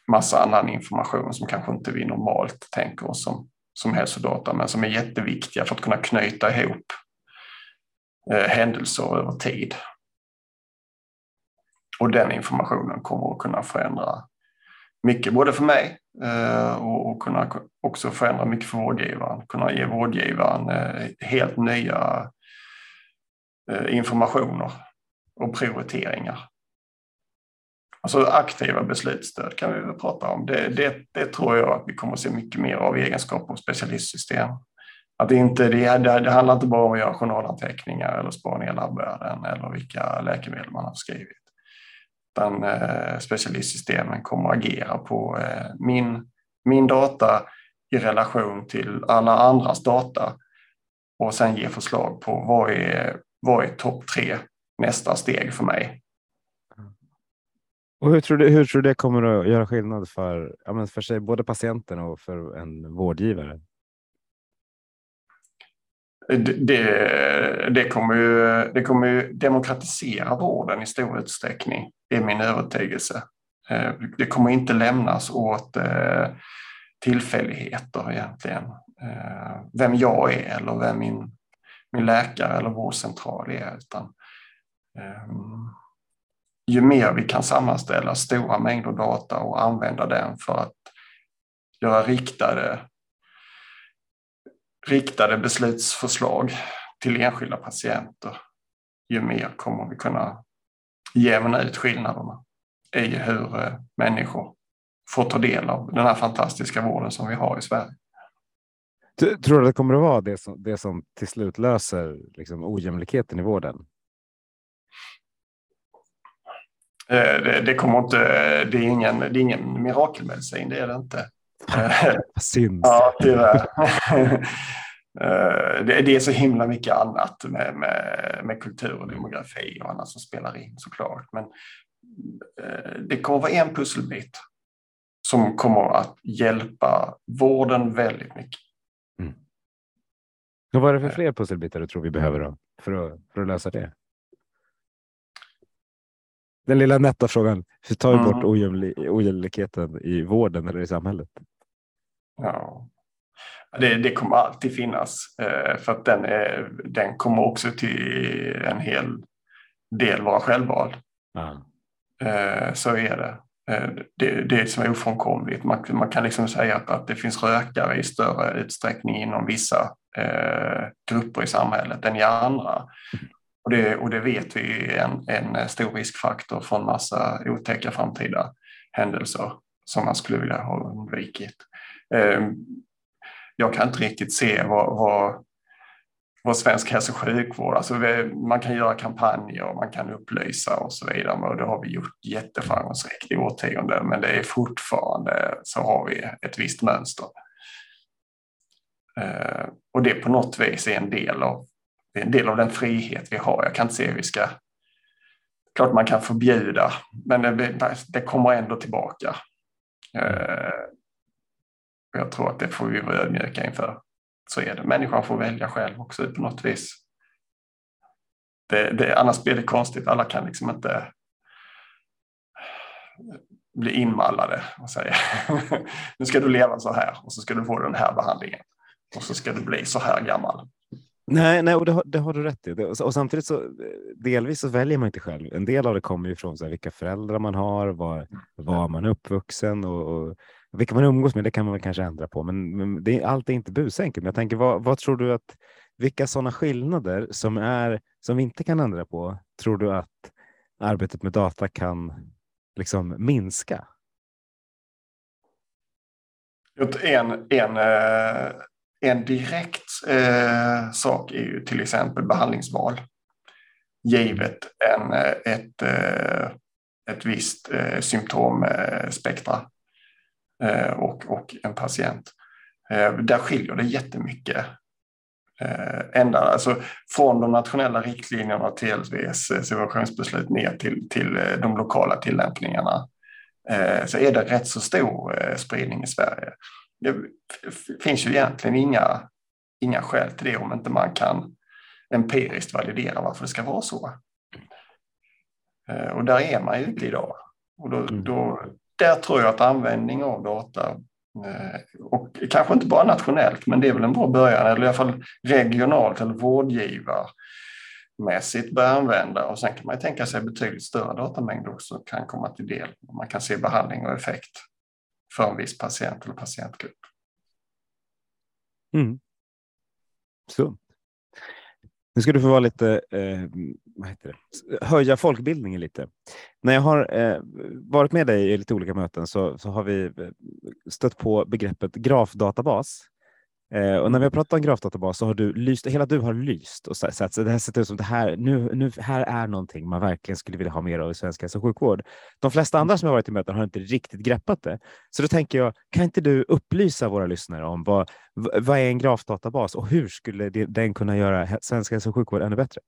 massa annan information som kanske inte vi normalt tänker oss som, som hälsodata, men som är jätteviktiga för att kunna knyta ihop eh, händelser över tid. Och den informationen kommer att kunna förändra mycket, både för mig eh, och, kunna också förändra mycket för vårdgivaren. Kunna ge vårdgivaren eh, helt nya informationer och prioriteringar. Alltså aktiva beslutsstöd kan vi väl prata om. Det, det, det tror jag att vi kommer att se mycket mer av i egenskap av specialistsystem. Att det, inte, det, det handlar inte bara om att göra journalanteckningar eller spana ner labbören eller vilka läkemedel man har skrivit utan eh, specialistsystemen kommer att agera på eh, min, min data i relation till alla andras data och sen ge förslag på vad är, vad är topp tre nästa steg för mig? Och hur tror du, hur tror du det kommer att göra skillnad för, ja, men för sig, både patienten och för en vårdgivare? Det, det, kommer ju, det kommer ju demokratisera vården i stor utsträckning. Det är min övertygelse. Eh, det kommer inte lämnas åt eh, tillfälligheter egentligen. Eh, vem jag är eller vem min, min läkare eller vårdcentral är. Utan, ehm, ju mer vi kan sammanställa stora mängder data och använda den för att göra riktade, riktade beslutsförslag till enskilda patienter, ju mer kommer vi kunna jämna ut skillnaderna i hur eh, människor får ta del av den här fantastiska vården som vi har i Sverige. Tror du att det kommer att vara det som, det som till slut löser liksom, ojämlikheten i vården? Eh, det, det, kommer inte, det, är ingen, det är ingen mirakelmedicin, det är det inte. Synd. ja, tyvärr. Eh, det, är så himla mycket annat med, med, med kultur och demografi och annat som spelar in såklart. Men eh, det kommer vara en pusselbit som kommer att hjälpa vården väldigt mycket. Mm. Och vad är det för fler pusselbitar du tror vi behöver då för att, för att lösa det? Den lilla nätta frågan. Hur tar vi mm. bort ojämlikheten i vården eller i samhället? Ja, det, det kommer alltid finnas eh, för att den, är, den kommer också till en hel del vara självvald. Mm. Så är det. Eh, det, det som är ofrånkomligt. Man, man kan liksom säga att, att det finns rökare i större utsträckning inom vissa eh, grupper i samhället än i andra. Och det, och det vet vi är en, en eh, stor riskfaktor för en massa otäcka framtida händelser som man skulle vilja ha undvikit. Ehm, jag kan inte riktigt se vad, vad, vad svensk hälso och sjukvård, alltså man kan göra kampanjer, man kan upplysa och så vidare och det har vi gjort jätteframgångsrikt i årtionden men det är fortfarande så har vi ett visst mönster. Ehm, och det på något vis är en del av det är en del av den frihet vi har. Jag kan inte se hur vi ska... Klart man kan förbjuda, men det, det kommer ändå tillbaka. Eh, jag tror att det får vi vara ödmjuka inför. Så är det. Människan får välja själv också på något vis. Det, det, annars blir det konstigt. Alla kan liksom inte bli inmallade och säga nu ska du leva så här och så ska du få den här behandlingen och så ska du bli så här gammal. Nej, nej och det har, det har du rätt i. Och samtidigt så delvis så väljer man inte själv. En del av det kommer ju från så här, vilka föräldrar man har, var, var man är uppvuxen och, och vilka man umgås med. Det kan man väl kanske ändra på, men, men det, allt är inte busenkelt. Men jag tänker, vad, vad tror du att vilka sådana skillnader som är som vi inte kan ändra på tror du att arbetet med data kan liksom minska? En, en, eh, en direkt eh, sak är ju till exempel behandlingsval. Givet en, eh, ett, eh, ett visst eh, symptomspektra eh, och, och en patient. Eh, där skiljer det jättemycket. Eh, ända, alltså från de nationella riktlinjerna till TLVs eh, subventionsbeslut ner till, till de lokala tillämpningarna så är det rätt så stor spridning i Sverige det finns ju egentligen inga, inga skäl till det om inte man kan empiriskt validera varför det ska vara så. Eh, och där är man ju inte idag. Och då, mm. då, där tror jag att användning av data eh, och kanske inte bara nationellt, men det är väl en bra början, eller i alla fall regionalt eller vårdgivarmässigt börja använda och sen kan man tänka sig betydligt större datamängder också kan komma till del. Man kan se behandling och effekt för en viss patient eller patientgrupp. Mm. Så. Nu ska du få vara lite, eh, vad heter det? höja folkbildningen lite. När jag har eh, varit med dig i lite olika möten så, så har vi eh, stött på begreppet grafdatabas. Eh, och när vi har pratat om grafdatabas så har du lyst, hela du har lyst och sagt att det här ser ut som det här, nu, nu, här är någonting man verkligen skulle vilja ha mer av i svensk hälso och sjukvård. De flesta andra som har varit i möten har inte riktigt greppat det. Så då tänker jag, kan inte du upplysa våra lyssnare om vad, vad är en grafdatabas och hur skulle den kunna göra svensk hälso och sjukvård ännu bättre?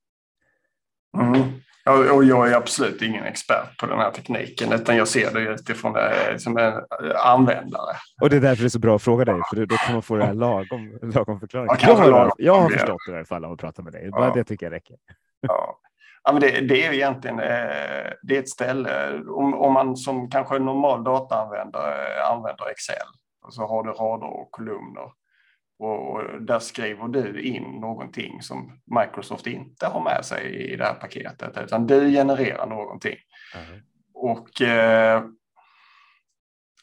Mm. Och jag är absolut ingen expert på den här tekniken, utan jag ser det utifrån det som en användare. Och det är därför det är så bra att fråga dig, för då kan man få det här lagom, lagom förklaring. Ja, jag har, lagom. jag har förstått det i alla fall av att prata med dig. Bara Ja. det tycker jag räcker. Ja. Ja, men det, det är egentligen eh, det är ett ställe, om, om man som kanske normal dataanvändare eh, använder Excel, och så har du rader och kolumner. Och, där skriver du in någonting som Microsoft inte har med sig i det här paketet, utan du genererar någonting. Och eh,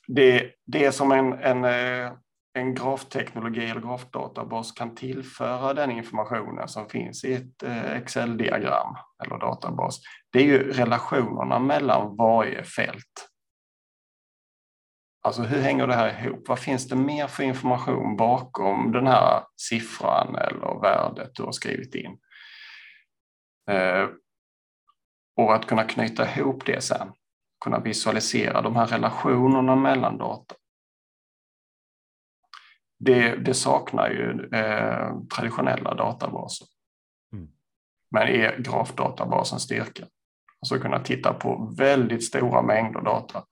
det, det är som en, en, eh, en grafteknologi eller grafdatabas kan tillföra den informationen som finns i ett eh, Excel-diagram eller databas. Det är ju relationerna mellan varje fält. Alltså hur hänger det här ihop? Vad finns det mer för information bakom den här siffran eller värdet du har skrivit in? Eh, och att kunna knyta ihop det sen kunna visualisera de här relationerna mellan data. Det, det saknar ju eh, traditionella databaser. Mm. Men är grafdatabasens styrka. Alltså kunna titta på väldigt stora mängder data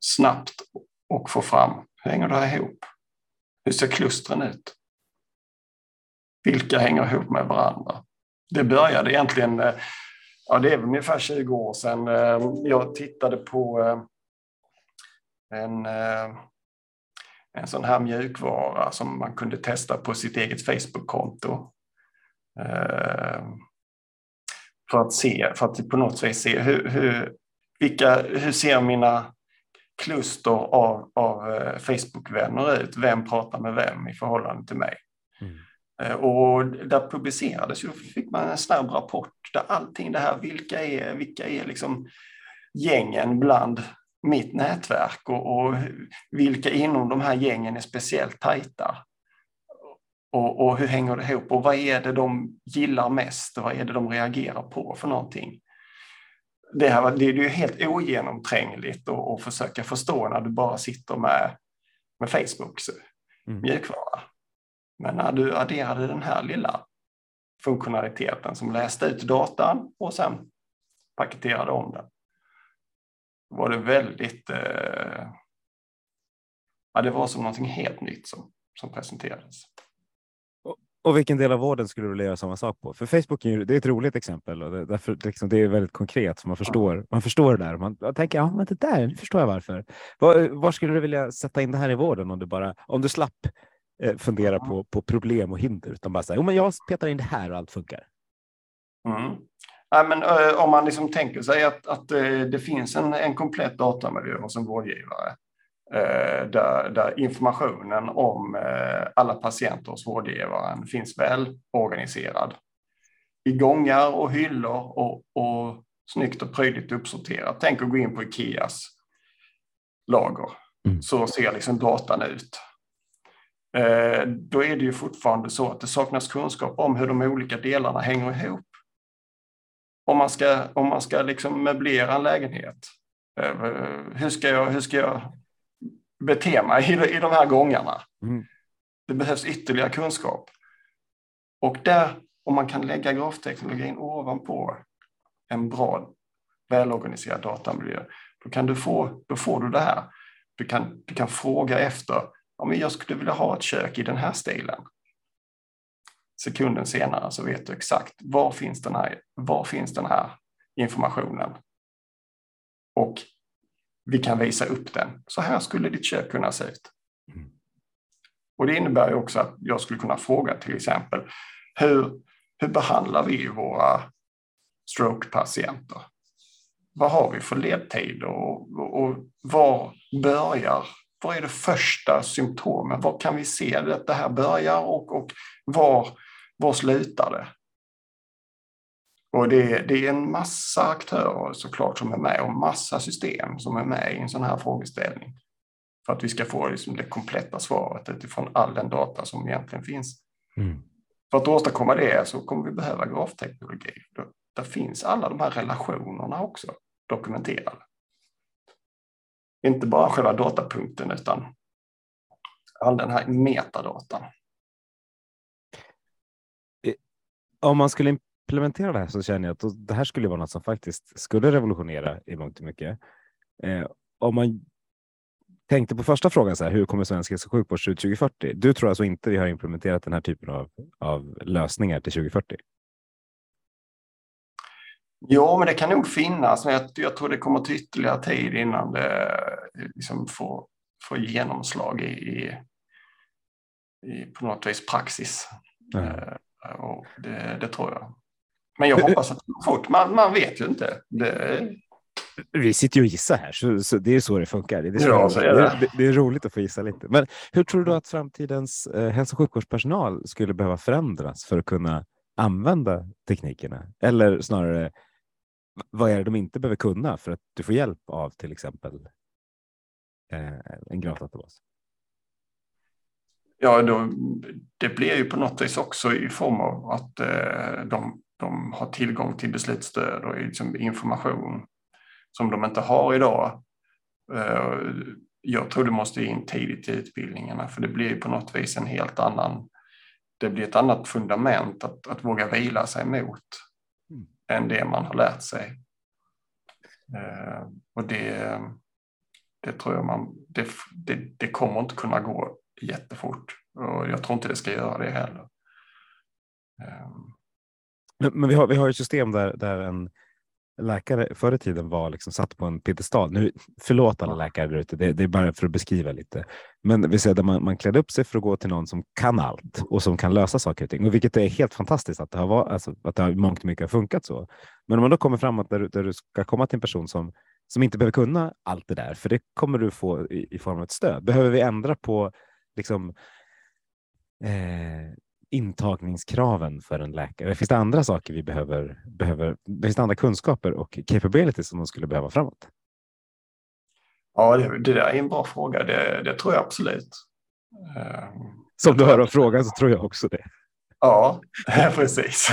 snabbt och få fram hur hänger det här ihop? Hur ser klustren ut? Vilka hänger ihop med varandra? Det började egentligen eh, Ja, det är väl ungefär 20 år sedan eh, jag tittade på eh, en, en sån här mjukvara som man kunde testa på sitt eget Facebook-konto. För att se, för att på något sätt se hur, hur, vilka, hur ser mina kluster av, av Facebook-vänner ut? Vem pratar med vem i förhållande till mig? Mm. Och där publicerades ju, fick man en snabb rapport där allting det här, vilka är, vilka är liksom gängen bland mitt nätverk och, och vilka inom de här gängen är speciellt tajta. Och, och hur hänger det ihop och vad är det de gillar mest och vad är det de reagerar på för någonting? Det, här, det är ju helt ogenomträngligt att, försöka förstå när du bara sitter med, med Facebooks Mm. mjukvara. Men när du adderade den här lilla funktionaliteten som läste ut datan och sen paketerade om den. Var det väldigt... Eh, ja, det var som någonting helt nytt som, som presenterades. Och vilken del av vården skulle du vilja göra samma sak på? För Facebook är ju, det är ett roligt exempel och det, därför, liksom, det är väldigt konkret så man förstår, man förstår det där. Man, man tänker, ja men det där, nu förstår jag varför. Var, var skulle du vilja sätta in det här i vården om du bara, om du slapp eh, fundera på, på problem och hinder utan bara säga, jo men jag petar in det här och allt funkar. Mm. Ja, men, eh, om man liksom tänker sig att, att eh, det finns en, en komplett datamiljö hos en vårdgivare där, där informationen om eh, alla patienter hos vårdgivaren finns väl organiserad i gångar och hyllor och, och snyggt och prydligt uppsorterat. Tänk att gå in på Ikeas lager Mm. så ser liksom datan ut. Eh, då är det ju fortfarande så att det saknas kunskap om hur de olika delarna hänger ihop. Om man ska, om man ska liksom möblera en lägenhet, eh, hur ska jag, hur ska jag bete mig i, i de här gångarna? Mm. Det behövs ytterligare kunskap. Och där, om man kan lägga grafteknologin ovanpå en bra välorganiserad datamiljö, då, kan du få, då får du det här. Du kan, du kan fråga efter, ja, men jag skulle vilja ha ett kök i den här stilen. Sekunden senare så vet du exakt var finns den här, var finns den här informationen. Och vi kan visa upp den. Så här skulle ditt kök kunna se ut. Mm. Och det innebär ju också att jag skulle kunna fråga till exempel hur, hur behandlar vi våra stroke-patienter? Vad har vi för ledtid och, och, och var börjar, vad är det första symptomen? Var kan vi se att det här börjar och, och var, var slutar det? Och det, det är en massa aktörer såklart som är med och massa system som är med i en sån här frågeställning. För att vi ska få liksom det kompletta svaret utifrån all den data som egentligen finns. Mm. För att åstadkomma det så kommer vi behöva grafteknologi. Där finns alla de här relationerna också dokumenterade. Inte bara själva datapunkten utan all den här metadatan. Om man skulle implementerar det här så känner jag att det här skulle vara något som faktiskt skulle revolutionera i mångt och mycket. Eh, om man tänkte på första frågan, så här, hur kommer svensk hälso och sjukvård se ut 2040? Du tror alltså inte vi har implementerat den här typen av, av lösningar till 2040? Ja, men det kan nog finnas, men jag, jag tror det kommer ta ytterligare tid innan det liksom får, får genomslag i, i, i på något vis praxis. Mm. Uh, och det, det, tror jag. Men jag hoppas att det går fort. Man, man vet ju inte. Det, vi sitter ju och gissar här, så, så, det är så det funkar. Det är, så ja, är det. Det, det. är roligt att få gissa lite. Men hur tror du att framtidens eh, hälso och sjukvårdspersonal skulle behöva förändras för att kunna använda teknikerna? Eller snarare, vad är det de inte behöver kunna för att du får hjälp av till exempel eh, en gravdatabas? Ja, då, det blir ju på något vis också i form av att eh, de, de har tillgång till beslutsstöd och liksom information som de inte har idag. Eh, jag tror det måste in tidigt i utbildningarna för det blir på något vis en helt annan, det blir ett annat fundament att, att våga vila sig mot mm. än det man har lärt sig. Eh, och det, det tror jag man, det, det, det kommer inte kunna gå jättefort och jag tror inte det ska göra det heller. Eh. Men vi har, vi har ett system där, där en läkare förr i tiden var liksom satt på en piedestal. Nu, förlåt alla läkare där ute, det, det, är bara för att beskriva lite. Men vi säger där man, man klädde upp sig för att gå till någon som kan allt och som kan lösa saker och ting. Och vilket är helt fantastiskt att det har, varit, alltså, att det har mångt mycket har funkat så. Men om man då kommer framåt där, där du ska komma till en person som, som inte behöver kunna allt det där, för det kommer du få i, i form av ett stöd. Behöver vi ändra på liksom, eh, intagningskraven för en läkare? Finns det andra saker vi behöver? behöver finns det andra kunskaper och capabilities som de skulle behöva framåt? Ja, det, det där är en bra fråga. Det, det tror jag absolut. Ehm, som du hör av frågan så tror jag också det. Ja, precis.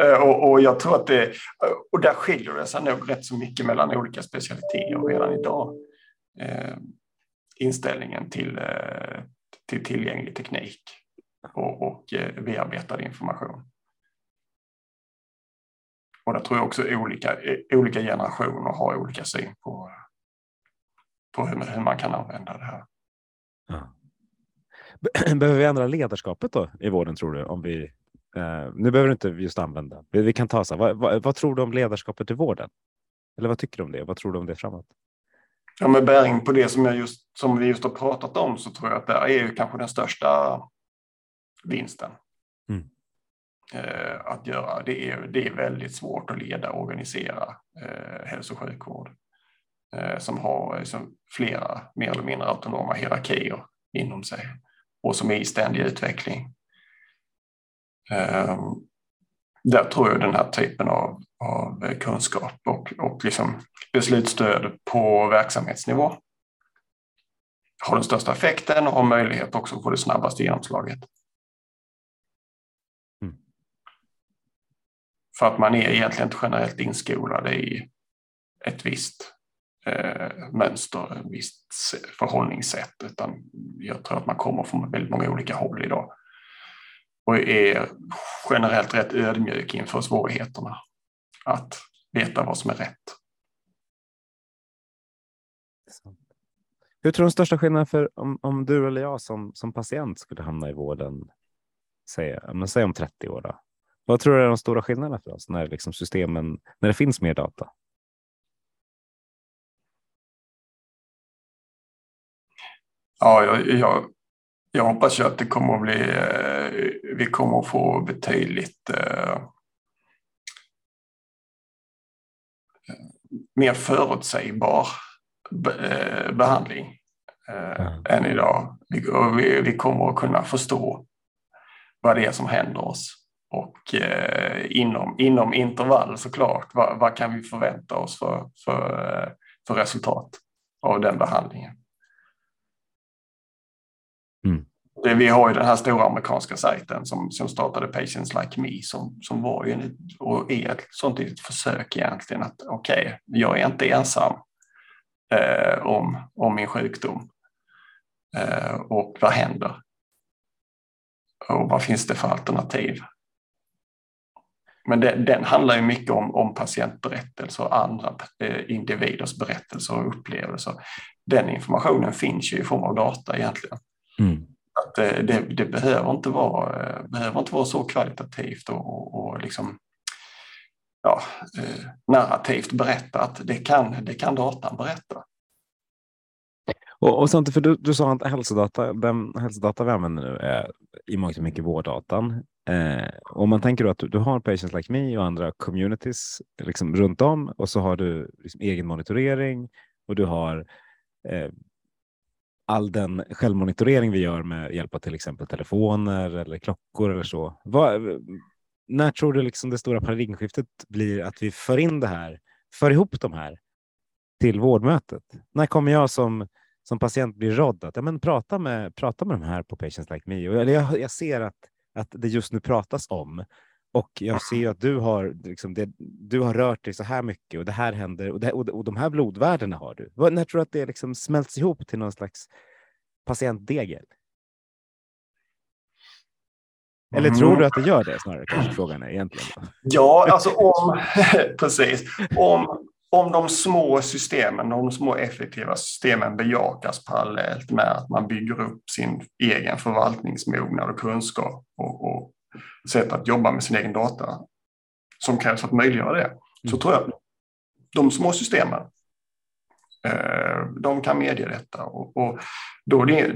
Ehm, och, och, jag tror att det, och där skiljer det sig nog rätt så mycket mellan olika specialiteter redan idag. Eh, inställningen till, eh, till tillgänglig teknik och, och eh, bearbetad information. Och där tror jag också olika, eh, olika generationer har olika syn på, på hur, hur man kan använda det här. Ja. Behöver vi ändra ledarskapet då i vården tror du? Om vi, eh, nu behöver du inte just använda, vi, vi kan ta så här, vad, vad, vad, tror du om ledarskapet i vården? Eller vad tycker du om det? Vad tror du om det framåt? Ja, med bäring på det som, jag just, som vi just har pratat om så tror jag att det är kanske den största vinsten. Mm. Eh, att göra. Det är, det är väldigt svårt att leda och organisera eh, hälso och sjukvård eh, som har liksom, flera mer eller mindre autonoma hierarkier inom sig och som är i ständig utveckling. Eh, där tror jag den här typen av, av kunskap och, och liksom beslutsstöd på verksamhetsnivå har den största effekten och har möjlighet också att få det snabbaste genomslaget. För att man är egentligen inte generellt inskolad i ett visst eh, mönster, ett visst förhållningssätt, utan jag tror att man kommer från väldigt många olika håll idag och är generellt rätt ödmjuk inför svårigheterna att veta vad som är rätt. Hur tror du den största skillnaden för om, om du eller jag som, som patient skulle hamna i vården, säg, säg om 30 år, då? Vad tror du är de stora skillnaderna för oss när liksom systemen, när det finns mer data? Ja, jag, jag, jag hoppas ju att det kommer att bli, eh, vi kommer att få betydligt eh, mer förutsägbar eh, behandling eh, mm. än idag. Vi, vi, vi kommer att kunna förstå vad det är som händer oss och eh, inom, inom intervall såklart, vad, vad kan vi förvänta oss för, för, eh, för resultat av den behandlingen? Mm. Det, vi har ju den här stora amerikanska sajten som, som startade Patients Like Me som, som var ju en, och är ett sånt litet försök egentligen att okej, okay, jag är inte ensam eh, om, om min sjukdom. Eh, och vad händer? Och vad finns det för alternativ? Men den, den handlar ju mycket om, om patientberättelser och andra eh, individers berättelser och upplevelser. Den informationen finns ju i form av data egentligen. Mm. Att det, det, det, behöver, inte vara, behöver inte vara så kvalitativt och, och, och liksom, ja, narrativt berättat. Det kan, det kan datan berätta. Och, och sånt, för du, du sa att hälsodata, den hälsodata vi använder nu är i mångt och mycket vårddatan. Eh, om man tänker då att du, du, har Patients Like Me och andra communities liksom runt om och så har du liksom egen monitorering och du har eh, all den självmonitorering vi gör med hjälp av till exempel telefoner eller klockor eller så. Vad, när tror du liksom det stora paradigmskiftet blir att vi för in det här, för ihop de här till vårdmötet? När kommer jag som som patient blir rådd att ja, men prata, med, prata med de här på Patients Like Me. Och, eller jag, jag ser att, att det just nu pratas om och jag ser att du har, liksom det, du har rört dig så här mycket och det här händer och, det, och, och de här blodvärdena har du. När tror du att det liksom smälts ihop till någon slags patientdegel? Eller tror du mm. att det gör det snarare? Kanske frågan är egentligen. Ja, alltså om, precis. Om, om de små systemen, de små effektiva systemen bejakas parallellt med att man bygger upp sin egen förvaltningsmognad och kunskap och, och sätt att jobba med sin egen data som krävs för att möjliggöra det, så mm. tror jag att de små systemen Eh, de kan medge detta och, och då det,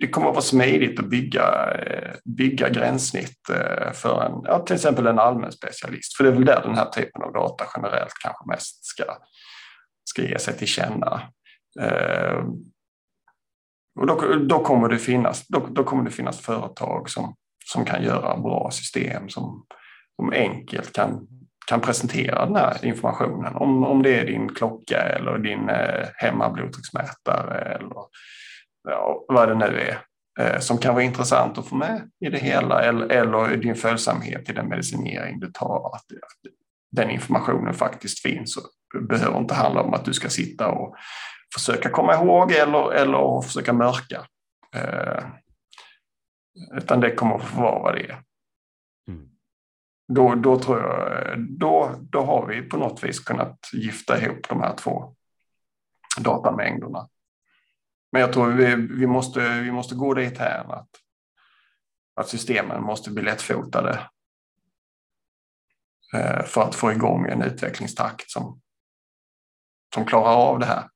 det, kommer att vara smidigt att bygga, eh, bygga gränssnitt eh, för en, ja, till exempel en allmän specialist. För det är väl där den här typen av data generellt kanske mest ska, ska ge sig till känna. Och då, då, kommer det finnas, då, då, kommer det finnas företag som, som kan göra bra system som, som enkelt kan, kan presentera den här informationen. Om, om det är din klocka eller din eh, hemmablodtrycksmätare eller ja, vad det nu är eh, som kan vara intressant att få med i det hela eller, eller din följsamhet till den medicinering du tar. Att, att den informationen faktiskt finns och behöver inte handla om att du ska sitta och försöka komma ihåg eller, eller försöka mörka. Eh, utan det kommer att få vara vad det är. Då, då tror jag, då, då har vi på något vis kunnat gifta ihop de här två datamängderna. Men jag tror vi, vi, måste, vi måste gå dit här att, att systemen måste bli lättfotade eh, för att få igång en utvecklingstakt som, som klarar av det här.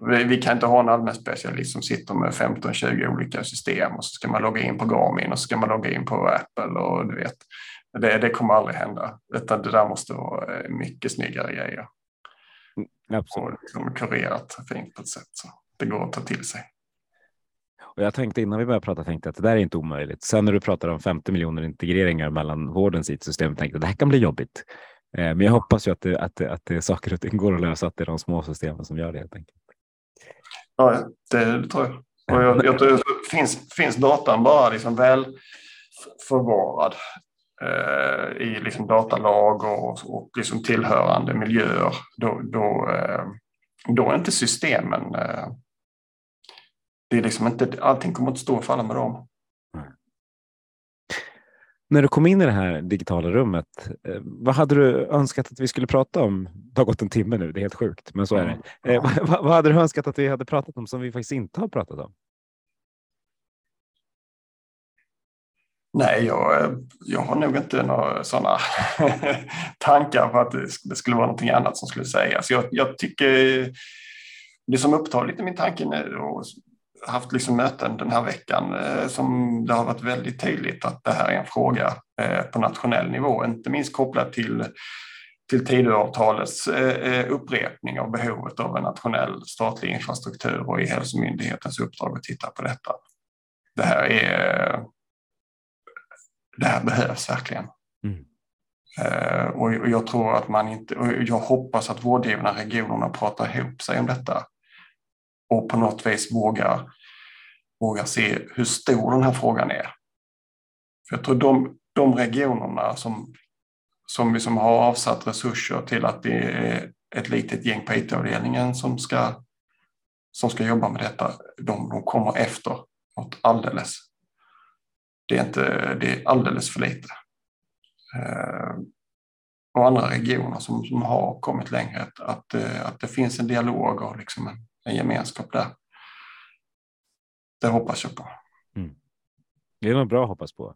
Vi, vi kan inte ha en allmän specialist som sitter med 15-20 olika system och så ska man logga in på Garmin och så ska man logga in på Apple och du vet. Det, det kommer aldrig hända, utan det där måste vara eh, mycket snyggare grejer. Mm, absolut. Och liksom kurerat fint på ett sätt. Så det går att ta till sig. Och jag tänkte innan vi började prata tänkte att det där är inte omöjligt. Sen när du pratar om 50 miljoner integreringar mellan vårdens IT-system tänkte jag att det här kan bli jobbigt. Eh, men jag hoppas ju att det, att, det, att det saker och ting går att lösa, att det är de små systemen som gör det helt enkelt. Ja, det, det tror jag. Och jag, jag tror, finns, finns datan bara liksom väl förvarad eh, i liksom datalag och, och liksom tillhörande miljöer, då, då, eh, då är inte systemen... Eh, det är liksom inte, allting kommer inte stå och falla med dem. När du kom in i det här digitala rummet, eh, vad hade du önskat att vi skulle prata om? Det har gått en timme nu, det är helt sjukt, men så är det. Mm. Vad, vad hade du önskat att vi hade pratat om som vi faktiskt inte har pratat om? Nej, jag, jag har nog inte några sådana tankar på att det skulle vara någonting annat som skulle sägas. Jag, jag tycker det som upptar lite min tanke nu och haft liksom möten den här veckan eh, som det har varit väldigt tydligt att det här är en fråga eh, på nationell nivå, inte minst kopplat till till Tidöavtalets eh, upprepning av behovet av en nationell statlig infrastruktur och i Hälsomyndighetens uppdrag att titta på detta. Det här är det här behövs verkligen. Mm. Uh, och jag tror att man inte, och jag hoppas att vårdgivarna regionerna pratar ihop sig om detta och på något vis vågar, vågar se hur stor den här frågan är. För jag tror de, de regionerna som, som, liksom har avsatt resurser till att det är ett litet gäng på IT-avdelningen som ska, som ska jobba med detta, de, de kommer efter något alldeles det är, inte, det är alldeles för lite. Eh, och andra regioner som, som har kommit längre. Att, att, eh, att det finns en dialog och liksom en, en gemenskap där. Det hoppas jag på. Mm. Det är nog bra att hoppas på.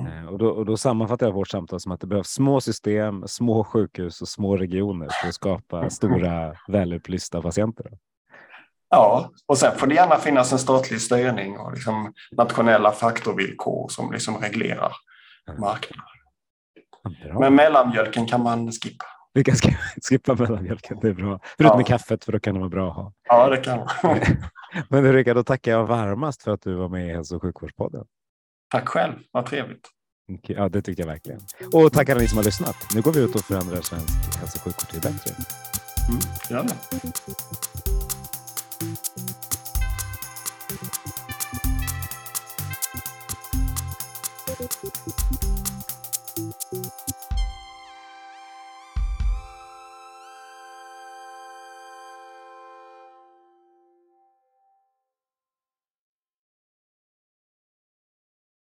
Mm. Och, då, och då sammanfattar jag vårt samtal som att det behövs små system, små sjukhus och små regioner för att skapa stora välupplysta patienter. Ja, och sen får det gärna finnas en statlig styrning och liksom nationella faktorvillkor som liksom reglerar marknaden. Bra. Men mellanmjölken kan man skippa. Vi kan skippa mellanmjölken, det är bra. Förutom ja. med kaffet, för då kan det vara bra att ha. Ja, det kan Men Ulrika, då tackar jag varmast för att du var med i Hälso och sjukvårdspodden. Tack själv, vad trevligt. Ja, det tyckte jag verkligen. Och tack alla ni som har lyssnat. Nu går vi ut och förändrar svensk hälso och sjukvård till bättre. Mm, gör det.